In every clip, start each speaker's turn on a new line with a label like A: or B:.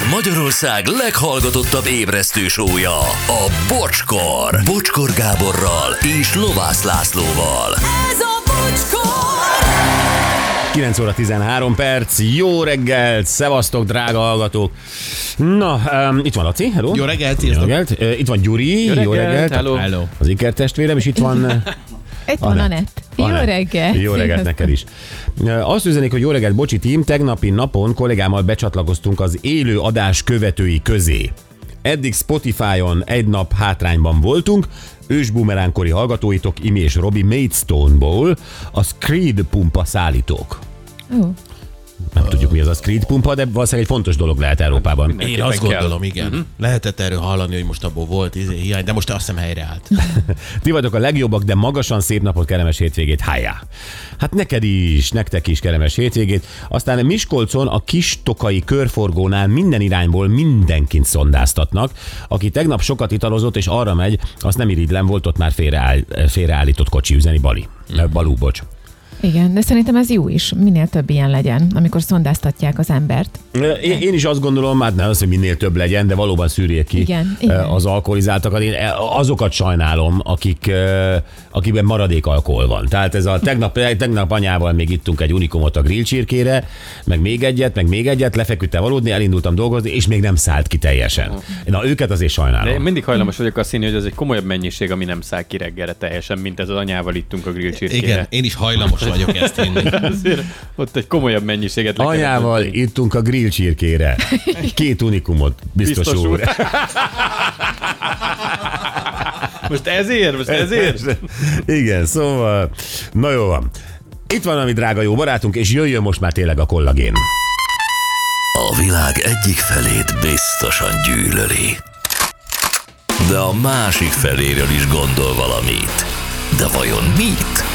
A: Ez Magyarország leghallgatottabb ébresztő sója, a Bocskor. Bocskor Gáborral és Lovász Lászlóval.
B: Ez a bocskor!
C: 9 óra 13 perc, jó reggelt, szevasztok, drága hallgatók. Na, um, itt van Laci, hello.
D: Jó reggelt,
C: Jó reggelt. Uh, itt van Gyuri, jó reggelt.
E: reggelt, hello.
D: Hello.
C: Az Iker testvérem, és itt van...
F: Itt van
C: Anett.
F: Anett. Jó
C: Anett.
F: reggel.
C: Jó reggelt neked is. Azt üzenik, hogy jó reggelt, bocsi tím, tegnapi napon kollégámmal becsatlakoztunk az élő adás követői közé. Eddig Spotify-on egy nap hátrányban voltunk, ősbumeránkori hallgatóitok Imi és Robi Maidstone-ból a Screed pumpa szállítók.
F: Ó,
C: Nem tudjuk, mi az a Screed pumpa, de valószínűleg egy fontos dolog lehet Európában.
D: Én azt
E: kell.
D: gondolom, igen. Uh-huh. Lehetett erről hallani, hogy most abból volt izé, hiány, de most azt hiszem helyreállt.
C: Ti vagyok a legjobbak, de magasan szép napot, kellemes hétvégét. Hájá! Hát neked is, nektek is kellemes hétvégét. Aztán Miskolcon a kis tokai körforgónál minden irányból mindenkit szondáztatnak. Aki tegnap sokat italozott és arra megy, azt nem irigylem, volt ott már félreáll, félreállított kocsi üzeni Bali. Balú, bocs.
F: Igen, de szerintem ez jó is, minél több ilyen legyen, amikor szondáztatják az embert.
C: Én, én is azt gondolom, hát nem az, hogy minél több legyen, de valóban szűrjék ki
F: Igen, igen.
C: az alkoholizáltakat. Én azokat sajnálom, akik, akikben maradék alkohol van. Tehát ez a tegnap, tegnap anyával még ittunk egy unikumot a grillcsirkére, meg még egyet, meg még egyet, lefeküdtem aludni, elindultam dolgozni, és még nem szállt ki teljesen. Na őket azért
E: De én
C: sajnálom.
E: mindig hajlamos vagyok azt hinni, hogy ez egy komolyabb mennyiség, ami nem száll ki reggelre teljesen, mint ez az anyával ittunk a grill csirkére.
D: Igen, én is hajlamos vagyok ezt hinni.
E: Azért ott egy komolyabb mennyiséget le kellett
C: Anyával ittunk a grillcsirkére. Két unikumot, biztos,
E: Biztos
C: úr.
E: úr. Most ezért? Most ezért?
C: Igen, szóval, na jó van. Itt van, ami drága jó barátunk, és jöjjön most már tényleg a kollagén.
A: A világ egyik felét biztosan gyűlöli. De a másik feléről is gondol valamit. De vajon mit?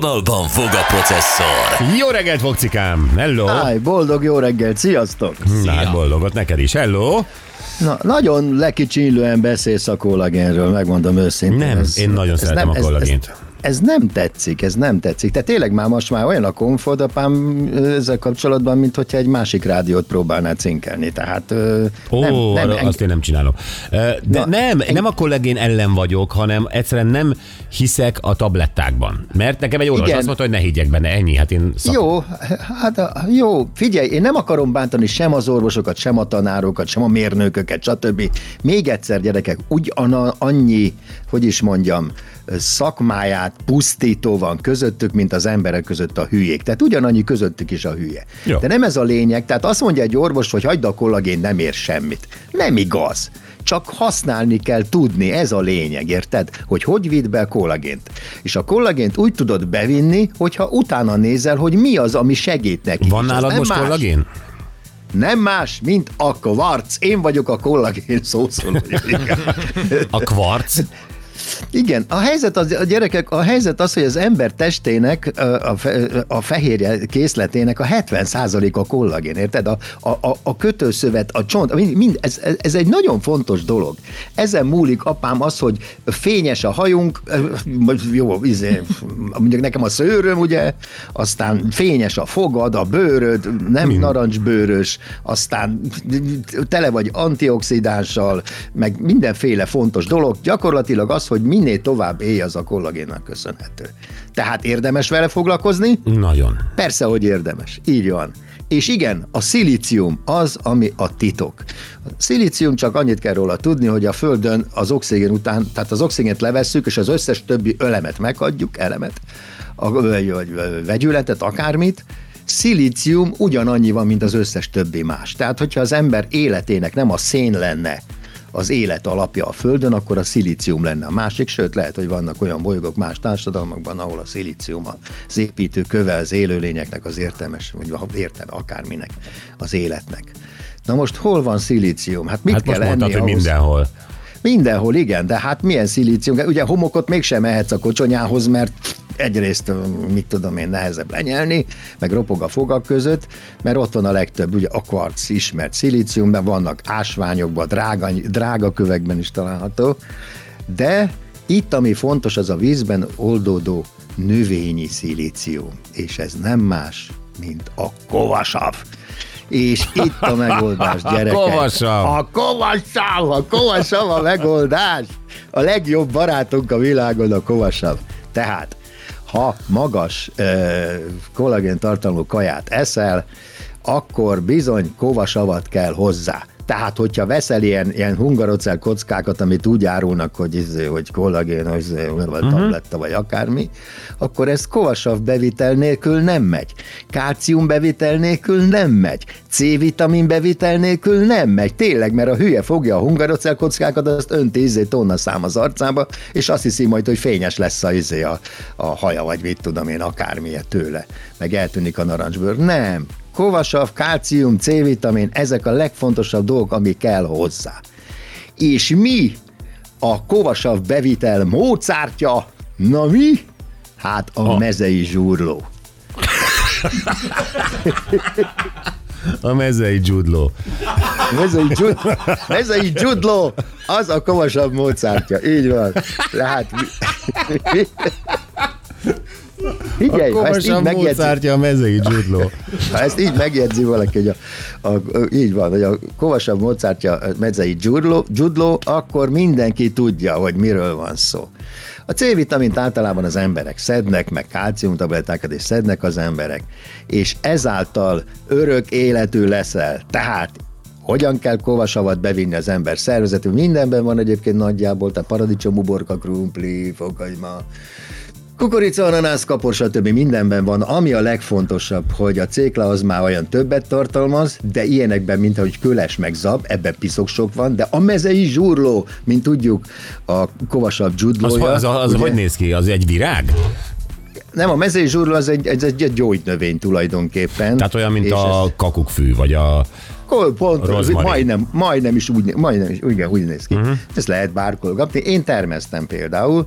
A: Vonalban fog a processzor.
C: Jó reggelt, Vokcikám! Hello!
G: Háj, boldog jó reggelt, sziasztok!
C: Na, hát boldogot neked is. Hello!
G: Na, nagyon lekicsinlően beszélsz a kollagénről, megmondom őszintén.
C: Nem, én nagyon szeretem a kollagént.
G: Ez, ez nem tetszik, ez nem tetszik. Tehát tényleg már most már olyan a komfort, apám ezzel kapcsolatban, mint hogyha egy másik rádiót próbálná cinkelni. Tehát
C: Ó,
G: nem,
C: nem,
G: nem,
C: azt én nem csinálom. De
G: Na,
C: nem, nem a kollégén ellen vagyok, hanem egyszerűen nem hiszek a tablettákban. Mert nekem egy orvos
G: Igen.
C: azt mondta, hogy ne higgyek benne, ennyi. Hát én szak...
G: Jó, hát jó, figyelj, én nem akarom bántani sem az orvosokat, sem a tanárokat, sem a mérnököket, stb. Még egyszer, gyerekek, ugyan annyi, hogy is mondjam, szakmáját pusztító van közöttük, mint az emberek között a hülyék. Tehát ugyanannyi közöttük is a hülye.
C: Jó.
G: De nem ez a lényeg. Tehát azt mondja egy orvos, hogy hagyd a kollagén, nem ér semmit. Nem igaz. Csak használni kell tudni, ez a lényeg, érted? Hogy hogy vidd be a kollagént. És a kollagént úgy tudod bevinni, hogyha utána nézel, hogy mi az, ami segít neki.
C: Van nálad most
G: más.
C: kollagén?
G: Nem más, mint a kvarc. Én vagyok a kollagén szószólója.
C: A kvarc?
G: Igen, a helyzet az, a gyerekek, a helyzet az, hogy az ember testének, a, fe, a fehérje készletének a 70% a kollagén, érted? A, a, a, kötőszövet, a csont, mind, mind, ez, ez egy nagyon fontos dolog. Ezen múlik, apám, az, hogy fényes a hajunk, jó, izé, mondjuk nekem a szőröm, ugye, aztán fényes a fogad, a bőröd, nem narancsbőrös, aztán tele vagy antioxidánssal, meg mindenféle fontos dolog. Gyakorlatilag az, hogy minél tovább élj, az a kollagénnak köszönhető. Tehát érdemes vele foglalkozni?
C: Nagyon.
G: Persze, hogy érdemes. Így van. És igen, a szilícium az, ami a titok. A szilícium csak annyit kell róla tudni, hogy a Földön az oxigén után, tehát az oxigént levesszük, és az összes többi ölemet meghagyjuk, elemet, a, vagy, vagy vegyületet, akármit, szilícium ugyanannyi van, mint az összes többi más. Tehát, hogyha az ember életének nem a szén lenne, az élet alapja a Földön, akkor a szilícium lenne a másik, sőt lehet, hogy vannak olyan bolygók más társadalmakban, ahol a szilícium az építő köve az élőlényeknek, az értelmes, vagy értem, akárminek, az életnek. Na most hol van szilícium? Hát mit
C: Hát
G: kell
C: most mondtad, hogy
G: ahhoz?
C: mindenhol.
G: Mindenhol, igen, de hát milyen szilícium? Ugye homokot mégsem mehetsz a kocsonyához, mert egyrészt, mit tudom én, nehezebb lenyelni, meg ropog a fogak között, mert ott van a legtöbb, ugye a kvarc ismert szilíciumban, vannak ásványokban, drága, drága kövekben is található, de Itt, ami fontos, az a vízben oldódó növényi szilícium, és ez nem más, mint a kovasav. És itt a megoldás, gyerekek.
C: kovasav.
G: A kovasav, a kovasav a megoldás. A legjobb barátunk a világon a kovasav. Tehát, ha magas uh, kollagén tartalmú kaját eszel, akkor bizony kovasavat kell hozzá. Tehát, hogyha veszel ilyen, ilyen hungarocell kockákat, amit úgy árulnak, hogy, izé, hogy kollagén, izé, vagy tabletta, vagy akármi, akkor ez kovasav bevitel nélkül nem megy. Kálcium bevitel nélkül nem megy. C-vitamin bevitel nélkül nem megy. Tényleg, mert a hülye fogja a hungarocell kockákat, azt önti izé tonna szám az arcába, és azt hiszi majd, hogy fényes lesz a, izé a, a haja, vagy mit tudom én, akármilyen tőle. Meg eltűnik a narancsbőr. Nem, kovasav, kálcium, C-vitamin, ezek a legfontosabb dolgok, ami kell hozzá. És mi a kovasav bevitel módszártja? Na mi? Hát a mezei zsúrló.
C: A mezei dzsudló.
G: Mezei, dzsud, mezei dzsudló, az a kovasabb módszártya. Így van. Mi... Figyelj, ha ezt így megjegyzi,
C: a mezei dzsudló.
G: Ha ezt így megjegyzi valaki, hogy a, a, a, így van, hogy a kovasabb mozártja medzei dzsudló, dzsudló, akkor mindenki tudja, hogy miről van szó. A C-vitamint általában az emberek szednek, meg kálciumtablettákat is szednek az emberek, és ezáltal örök életű leszel. Tehát hogyan kell kovasavat bevinni az ember szervezetű. Mindenben van egyébként nagyjából, tehát paradicsom, uborka, krumpli, fokagyma, Kukorica, ananász, kapor, stb. mindenben van. Ami a legfontosabb, hogy a cékla az már olyan többet tartalmaz, de ilyenekben, mint ahogy köles meg zab, ebben piszok sok van, de a mezei zsúrló, mint tudjuk, a kovasabb
C: Az,
G: dzsudlója.
C: az, az, az
G: ugye?
C: hogy néz ki? Az egy virág?
G: Nem, a mezei zsúrló az egy, egy, egy, gyógynövény tulajdonképpen.
C: Tehát olyan, mint a
G: ez-
C: kakukkfű, vagy a...
G: Kol- Pont,
C: Rozmarin.
G: majdnem, majdnem is úgy, majdnem is, igen, úgy néz ki. Uh-huh. Ezt lehet bárkol kapni. Én termeztem például.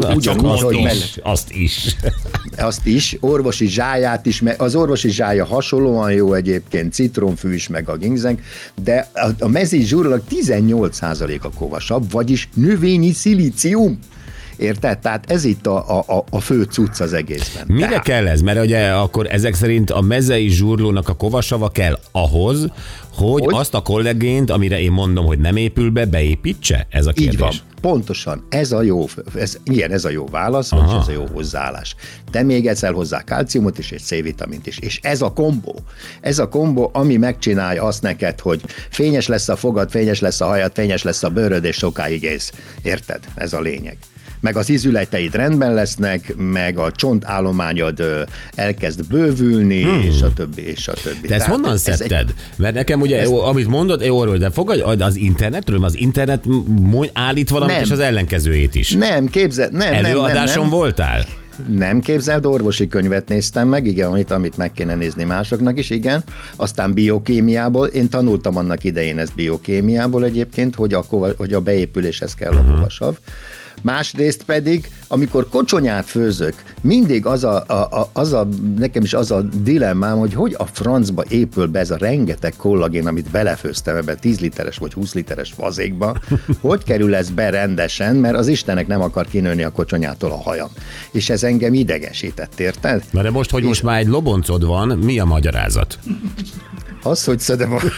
C: Na, csak
G: ugyanúgy,
C: azt
G: hogy
C: is.
G: mellett-
C: Azt is.
G: azt is, orvosi zsáját is, az orvosi zsája hasonlóan jó egyébként, citronfű is, meg a ginseng, de a, a mezei zsúrlag 18% a kovasabb, vagyis növényi szilícium. Érted? Tehát ez itt a, a, a- fő cucc az egészben.
C: Mire
G: Tehát-
C: kell ez? Mert ugye akkor ezek szerint a mezei zsúrlónak a kovasava kell ahhoz, hogy,
G: Hogy?
C: azt a kollégént, amire én mondom, hogy nem épül be, beépítse? Ez a kérdés.
G: Így van, pontosan. Ez a jó, ez, igen, ez a jó válasz, vagy ez a jó hozzáállás. De még egyszer hozzá kálciumot is, és C-vitamint is. És ez a kombó, ez a kombó, ami megcsinálja azt neked, hogy fényes lesz a fogad, fényes lesz a hajad, fényes lesz a bőröd, és sokáig ész. Érted? Ez a lényeg. Meg az izületeid rendben lesznek, meg a csontállományod elkezd bővülni, hmm. és a többi, és a többi.
C: Te ezt
G: Tehát
C: honnan
G: ez egy-
C: szedted? Mert nekem ugye, jó, amit mondod, jó, orvos, de fogadj az internetről, az internet állít valamit,
G: Nem.
C: és az ellenkezőjét is.
G: Nem, képzel, nem, nem, nem,
C: Előadáson
G: nem.
C: voltál?
G: Nem képzeld, orvosi könyvet néztem meg, igen, amit, amit meg kéne nézni másoknak is, igen. Aztán biokémiából, én tanultam annak idején ezt biokémiából egyébként, hogy a, hogy a beépüléshez kell a kovasav. Másrészt pedig, amikor kocsonyát főzök, mindig az a, a, a, az a, nekem is az a dilemmám, hogy hogy a francba épül be ez a rengeteg kollagén, amit belefőztem ebbe 10 literes vagy 20 literes fazékba, hogy kerül ez be rendesen, mert az Istenek nem akar kinőni a kocsonyától a hajam. És ez engem idegesített, érted?
C: Na de most, hogy most már egy loboncod van, mi a magyarázat?
G: Az, hogy szedem a...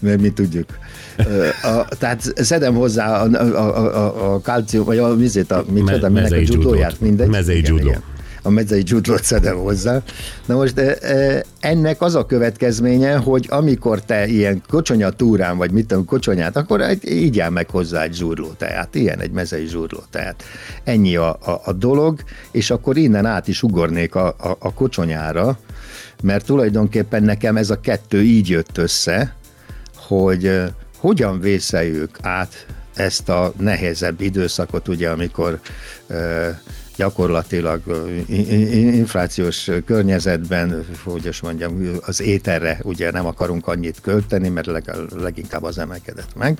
G: Mert mi tudjuk. A, tehát szedem hozzá a, a, a, a, kalcium, vagy a vizét, a, mit
C: Me-
G: tudom, a judóját, mindegy.
C: Mezei
G: Igen,
C: judó.
G: igen. A mezei judót szedem hozzá. Na most e, e, ennek az a következménye, hogy amikor te ilyen kocsonya túrán, vagy mit tudom, kocsonyát, akkor egy, így áll meg hozzá egy zsúrló teát, ilyen egy mezei zsúrló teát. Ennyi a, a, a dolog, és akkor innen át is ugornék a, a, a kocsonyára, mert tulajdonképpen nekem ez a kettő így jött össze, hogy ö, hogyan vészeljük át ezt a nehezebb időszakot, ugye, amikor ö, gyakorlatilag i- inflációs környezetben, hogy is mondjam, az ételre ugye nem akarunk annyit költeni, mert leg, leginkább az emelkedett meg.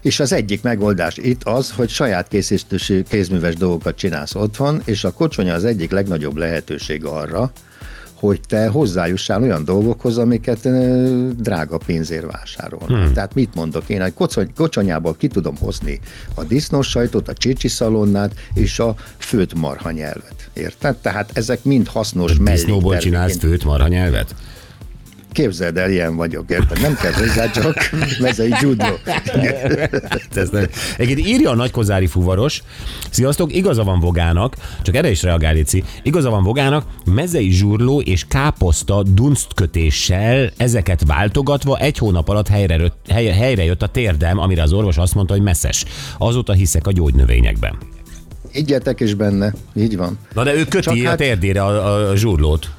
G: És az egyik megoldás itt az, hogy saját készítésű kézműves dolgokat csinálsz otthon, és a kocsonya az egyik legnagyobb lehetőség arra, hogy te hozzájussál olyan dolgokhoz, amiket drága pénzért vásárolnak. Hmm. Tehát mit mondok én? Egy kocony, kocsonyából ki tudom hozni a disznós sajtot, a csicsi szalonnát és a főtt marha nyelvet. Érted? Tehát ezek mind hasznos
C: Disznóból
G: melléktermékként.
C: csinálsz főt marha nyelvet?
G: Képzeld el, ilyen vagyok, érted? Nem kell hozzá, csak mezei.
C: Ez nem. Egyébként írja a nagykozári fuvaros, sziasztok, igaza van Vogának, csak erre is reagál, Lici, igaza van Vogának, mezei zsurló és káposzta dunsztkötéssel ezeket váltogatva egy hónap alatt helyre, rött- helyre, helyre jött a térdem, amire az orvos azt mondta, hogy messzes. Azóta hiszek a gyógynövényekben.
G: Higgyetek is benne, így van.
C: Na de ő köti
G: Csak
C: a
G: hát-
C: térdére a, a zsurlót.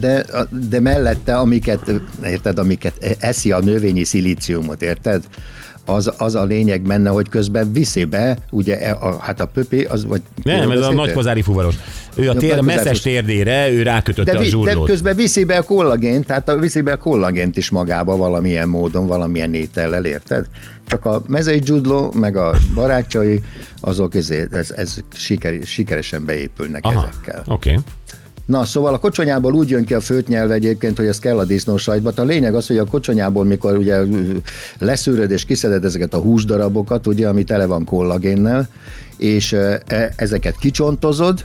G: De, de mellette, amiket, érted, amiket eszi a növényi szilíciumot, érted? Az, az a lényeg benne, hogy közben viszi be, ugye, e- a, hát a pöpé, az vagy...
C: Nem, ez a
G: beszéltél?
C: nagykozári fuvaros. Ő a tér,
G: nagykozári
C: messzes térdére, ő rákötötte
G: de,
C: a
G: vi, de
C: zsurlót.
G: közben viszi be a kollagént, tehát a, viszi be a kollagént is magába valamilyen módon, valamilyen étellel, érted? Csak a mezei judló, meg a barátjai, azok ezért, ez, ez siker, sikeresen beépülnek
C: Aha,
G: ezekkel.
C: oké. Okay.
G: Na, szóval a kocsonyából úgy jön ki a főt egyébként, hogy ez kell a disznósajtba. A lényeg az, hogy a kocsonyából, mikor ugye leszűröd és kiszeded ezeket a húsdarabokat, ugye, ami tele van kollagénnel, és e- ezeket kicsontozod,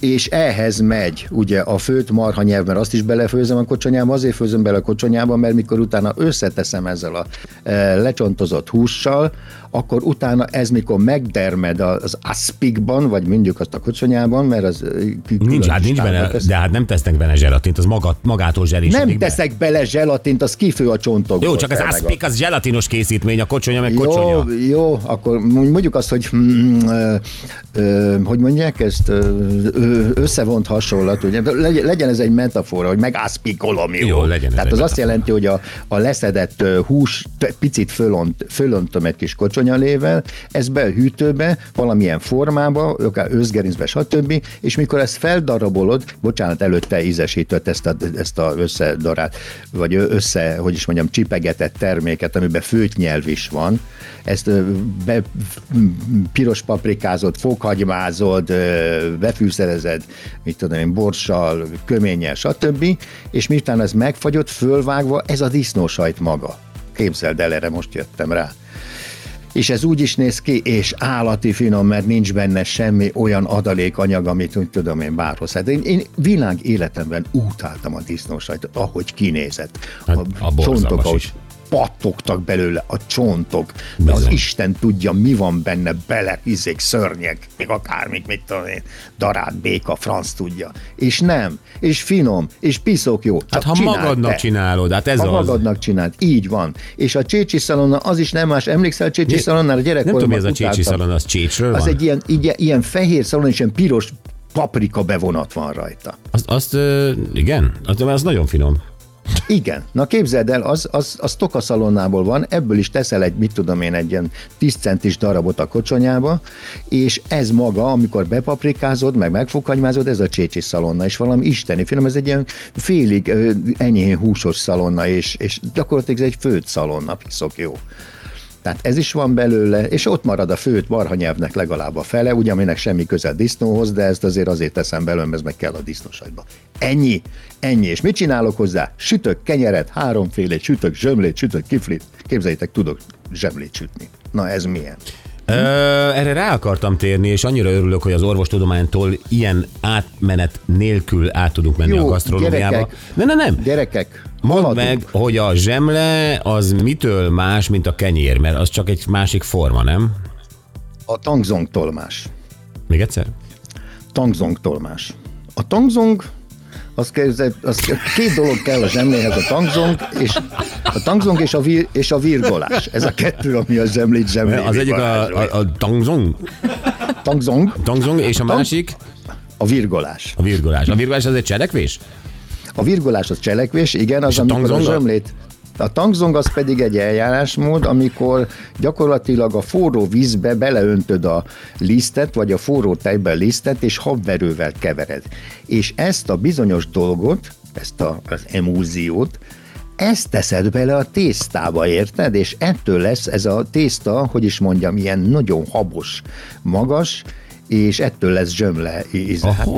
G: és ehhez megy ugye a főt marha nyelv, mert azt is belefőzöm a kocsonyába, azért főzöm bele a kocsonyába, mert mikor utána összeteszem ezzel a e, lecsontozott hússal, akkor utána ez mikor megdermed az aspikban, vagy mondjuk azt a kocsonyában, mert az kü-
C: Nincs, hát nincs benne,
G: össze-
C: de hát nem tesznek benne zselatint, az maga, magától zselisedik
G: nem
C: be.
G: teszek bele zselatint, az kifő a csontokból.
C: Jó, csak az aspik, az zselatinos készítmény, a kocsonya meg
G: Jó,
C: kocsonya.
G: jó, akkor mondjuk azt, hogy mm, ö, ö, hogy mondják ezt, ö, összevont hasonlat, ugye, legyen, ez egy metafora, hogy megászpikolom, jó?
C: Jó, legyen
G: Tehát az azt jelenti, hogy a, a leszedett hús picit fölont, fölöntöm egy kis kocsonyalével, ez be a hűtőbe, valamilyen formába, akár őzgerincbe, stb. És mikor ezt feldarabolod, bocsánat, előtte ízesített ezt a, ezt a összedarált, vagy össze, hogy is mondjam, csipegetett terméket, amiben főt nyelv is van, ezt be, piros paprikázod, fokhagymázod, befűszerezed, mit tudom én, borssal, köménnyel, stb. És miután ez megfagyott, fölvágva, ez a disznósajt maga. Képzeld el, erre most jöttem rá. És ez úgy is néz ki, és állati finom, mert nincs benne semmi olyan adalékanyag, amit úgy tudom én bárhoz. Hát én, én világ életemben utáltam a disznósajtot, ahogy kinézett.
C: Hát, a borzalmas
G: ahogy
C: is.
G: Pattogtak belőle a csontok, de az. Isten tudja, mi van benne, bele, izék, szörnyek, még akármik, mit tudom én, darát, béka, franc tudja. És nem, és finom, és piszok jó.
C: Hát ha magadnak
G: te.
C: csinálod, hát ez
G: Ha
C: az.
G: magadnak csináld, így van. És a csécsi szalonna az is nem más. Emlékszel a csécsi szalonnára?
C: Nem tudom, mi ez a csécsi szalon, az csécsről
G: Az
C: van?
G: egy ilyen, ilyen, ilyen fehér szalon, és ilyen piros paprika bevonat van rajta.
C: Azt, azt igen, az, az nagyon finom.
G: Igen. Na képzeld el, az, az, az toka szalonnából van, ebből is teszel egy, mit tudom én, egy ilyen 10 centis darabot a kocsonyába, és ez maga, amikor bepaprikázod, meg megfokhagymázod, ez a csécsi szalonna, és valami isteni finom, ez egy ilyen félig enyhén húsos szalonna, és, és gyakorlatilag ez egy főtt szalonna, piszok jó. Tehát ez is van belőle, és ott marad a főt marhanyelvnek legalább a fele, ugye, aminek semmi köze disznóhoz, de ezt azért azért teszem belőle, mert ez meg kell a disznósajba. Ennyi, ennyi. És mit csinálok hozzá? Sütök kenyeret, háromfélét, sütök zsömlét, sütök kiflit. Képzeljétek, tudok zsömlét sütni. Na ez milyen?
C: Ö, erre rá akartam térni, és annyira örülök, hogy az orvostudománytól ilyen átmenet nélkül át tudunk menni
G: Jó,
C: a gasztronómiába.
G: gyerekek.
C: Nem, nem, nem.
G: Gyerekek,
C: Mondd
G: haladunk.
C: meg, hogy a zsemle az mitől más, mint a kenyér, mert az csak egy másik forma, nem?
G: A tangzong tolmás.
C: Még egyszer?
G: Tangzong tolmás. A tangzong az, az két dolog kell a zsemléhez, a tangzong és a tangzong és a, vir, és a virgolás. Ez a kettő, ami a zsemlét zsemlé.
C: Az egyik a, a, a tangzong,
G: tangzong,
C: tangzong, és a másik
G: a virgolás.
C: a virgolás. A virgolás az egy cselekvés?
G: A virgolás az cselekvés, igen, az
C: a
G: amikor a
C: tangzong?
G: zsömlét. A tangzong az pedig egy eljárásmód, amikor gyakorlatilag a forró vízbe beleöntöd a lisztet, vagy a forró tejbe a lisztet, és habverővel kevered. És ezt a bizonyos dolgot, ezt a, az emulziót, ezt teszed bele a tésztába, érted? És ettől lesz ez a tészta, hogy is mondjam, ilyen nagyon habos, magas, és ettől lesz zsömle íze. Hát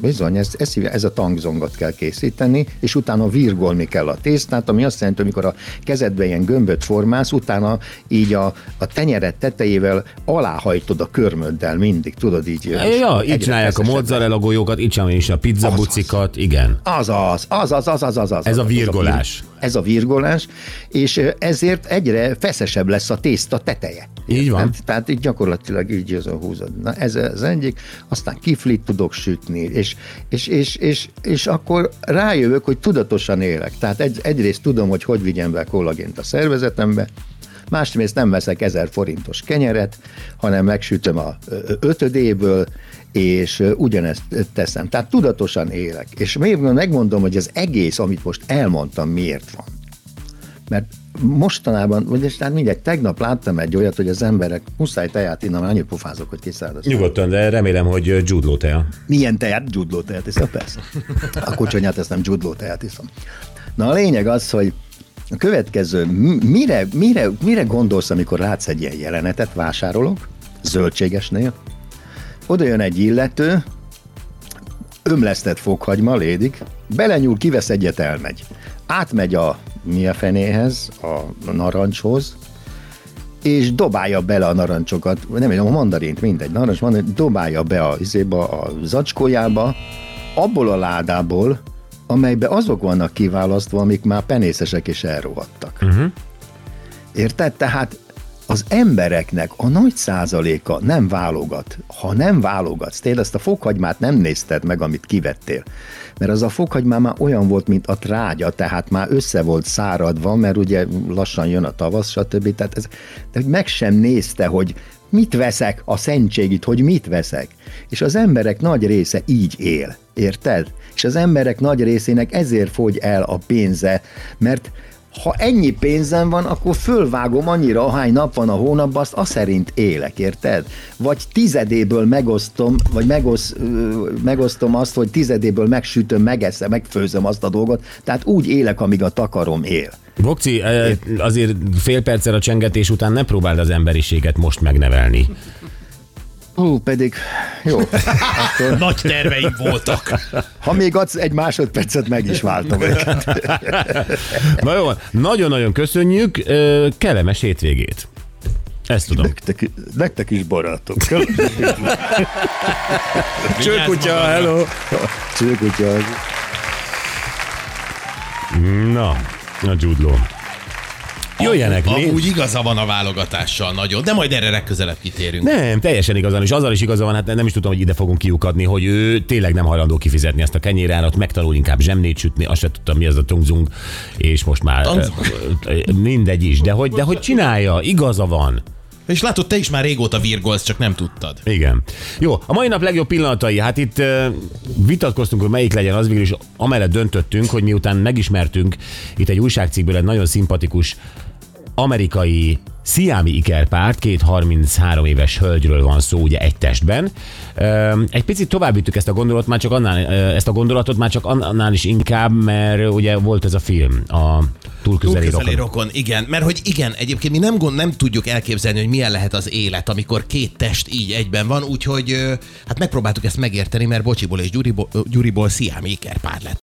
G: Bizony, ez, ez, ez a tangzongot kell készíteni, és utána virgolni kell a tésztát, ami azt jelenti, amikor a kezedbe ilyen gömböt formálsz, utána így a, a tenyeret tetejével aláhajtod a körmöddel mindig, tudod így.
C: Ja, így csinálják a mozzarella golyókat, így csinálják is a pizzabucikat, igen.
G: Az az, az az, az az, az az.
C: Ez a virgolás.
G: vir- Ez a virgolás, és ezért egyre feszesebb lesz a tészta teteje.
C: Így van.
G: Érted? Tehát így gyakorlatilag így az a húzod. Na ez az egyik, aztán kiflit tudok sütni, és, és, és, és, és akkor rájövök, hogy tudatosan élek. Tehát egy, egyrészt tudom, hogy hogy vigyem be kollagént a szervezetembe, másrészt nem veszek ezer forintos kenyeret, hanem megsütöm a ötödéből, és ugyanezt teszem. Tehát tudatosan élek. És még megmondom, hogy az egész, amit most elmondtam, miért van. Mert mostanában, vagyis tehát mindegy, tegnap láttam egy olyat, hogy az emberek muszáj teját innom, mert annyit pofázok, hogy kiszállod.
C: Nyugodtan, de remélem, hogy Jude Law tea.
G: Milyen teát? Gyudló teát iszom, persze. A kocsonyát ezt nem gyudló teát iszom. Na a lényeg az, hogy a következő, mire, mire, mire gondolsz, amikor látsz egy ilyen jelenetet, vásárolok, zöldségesnél, oda jön egy illető, ömlesztett fokhagyma, lédik, belenyúl, kivesz egyet, elmegy. Átmegy a mi a fenéhez, a narancshoz, és dobálja bele a narancsokat, nem tudom, a mandarint, mindegy, narancs, mandarint, dobálja be a, izéba, a zacskójába, abból a ládából, amelybe azok vannak kiválasztva, amik már penészesek és elrohadtak. Uh-huh. Érted? Tehát az embereknek a nagy százaléka nem válogat. Ha nem válogatsz, tényleg ezt a fokhagymát nem nézted meg, amit kivettél. Mert az a fokhagyma már olyan volt, mint a trágya, tehát már össze volt száradva, mert ugye lassan jön a tavasz, stb. Tehát ez, de meg sem nézte, hogy mit veszek a szentségit, hogy mit veszek. És az emberek nagy része így él, érted? És az emberek nagy részének ezért fogy el a pénze, mert ha ennyi pénzem van, akkor fölvágom annyira, ahány nap van a hónapban, azt azt szerint élek, érted? Vagy tizedéből megosztom, vagy megosz, megosztom azt, hogy tizedéből megsütöm, megeszem, megfőzöm azt a dolgot, tehát úgy élek, amíg a takarom él.
C: Bokci, eh, azért fél perccel a csengetés után ne próbáld az emberiséget most megnevelni.
G: Hú, pedig jó. Akkor,
D: Nagy terveim voltak.
G: ha még adsz egy másodpercet, meg is váltom őket.
C: Na jó, van. nagyon-nagyon köszönjük, kellemes hétvégét. Ezt tudom.
G: Nektek, nektek is barátok.
C: Csőkutya, hello!
G: Csőkutya.
C: Na, a Jude Law. Jöjjenek mi?
D: amúgy igaza van a válogatással nagyon, de majd erre legközelebb kitérünk.
C: Nem, teljesen igazán, és azzal is igaza van, hát nem is tudtam, hogy ide fogunk kiukadni, hogy ő tényleg nem hajlandó kifizetni ezt a kenyérárat, megtanul inkább zsemnét sütni, azt se tudtam, mi az a tungzung, és most már ö, mindegy is, de hogy, de hogy csinálja, igaza van.
D: És látod, te is már régóta virgolsz, csak nem tudtad.
C: Igen. Jó, a mai nap legjobb pillanatai, hát itt uh, vitatkoztunk, hogy melyik legyen, az végül is amellett döntöttünk, hogy miután megismertünk itt egy újságcikkből egy nagyon szimpatikus amerikai sziámi ikerpárt, két 33 éves hölgyről van szó, ugye egy testben. Egy picit tovább vittük ezt a gondolatot, már csak annál, ezt a gondolatot már csak annál is inkább, mert ugye volt ez a film, a túl közeli
D: Közeli
C: rokon.
D: rokon, igen. Mert hogy igen, egyébként mi nem, gond, nem tudjuk elképzelni, hogy milyen lehet az élet, amikor két test így egyben van, úgyhogy hát megpróbáltuk ezt megérteni, mert Bocsiból és Gyuriból, Gyuriból sziámi ikerpár lett.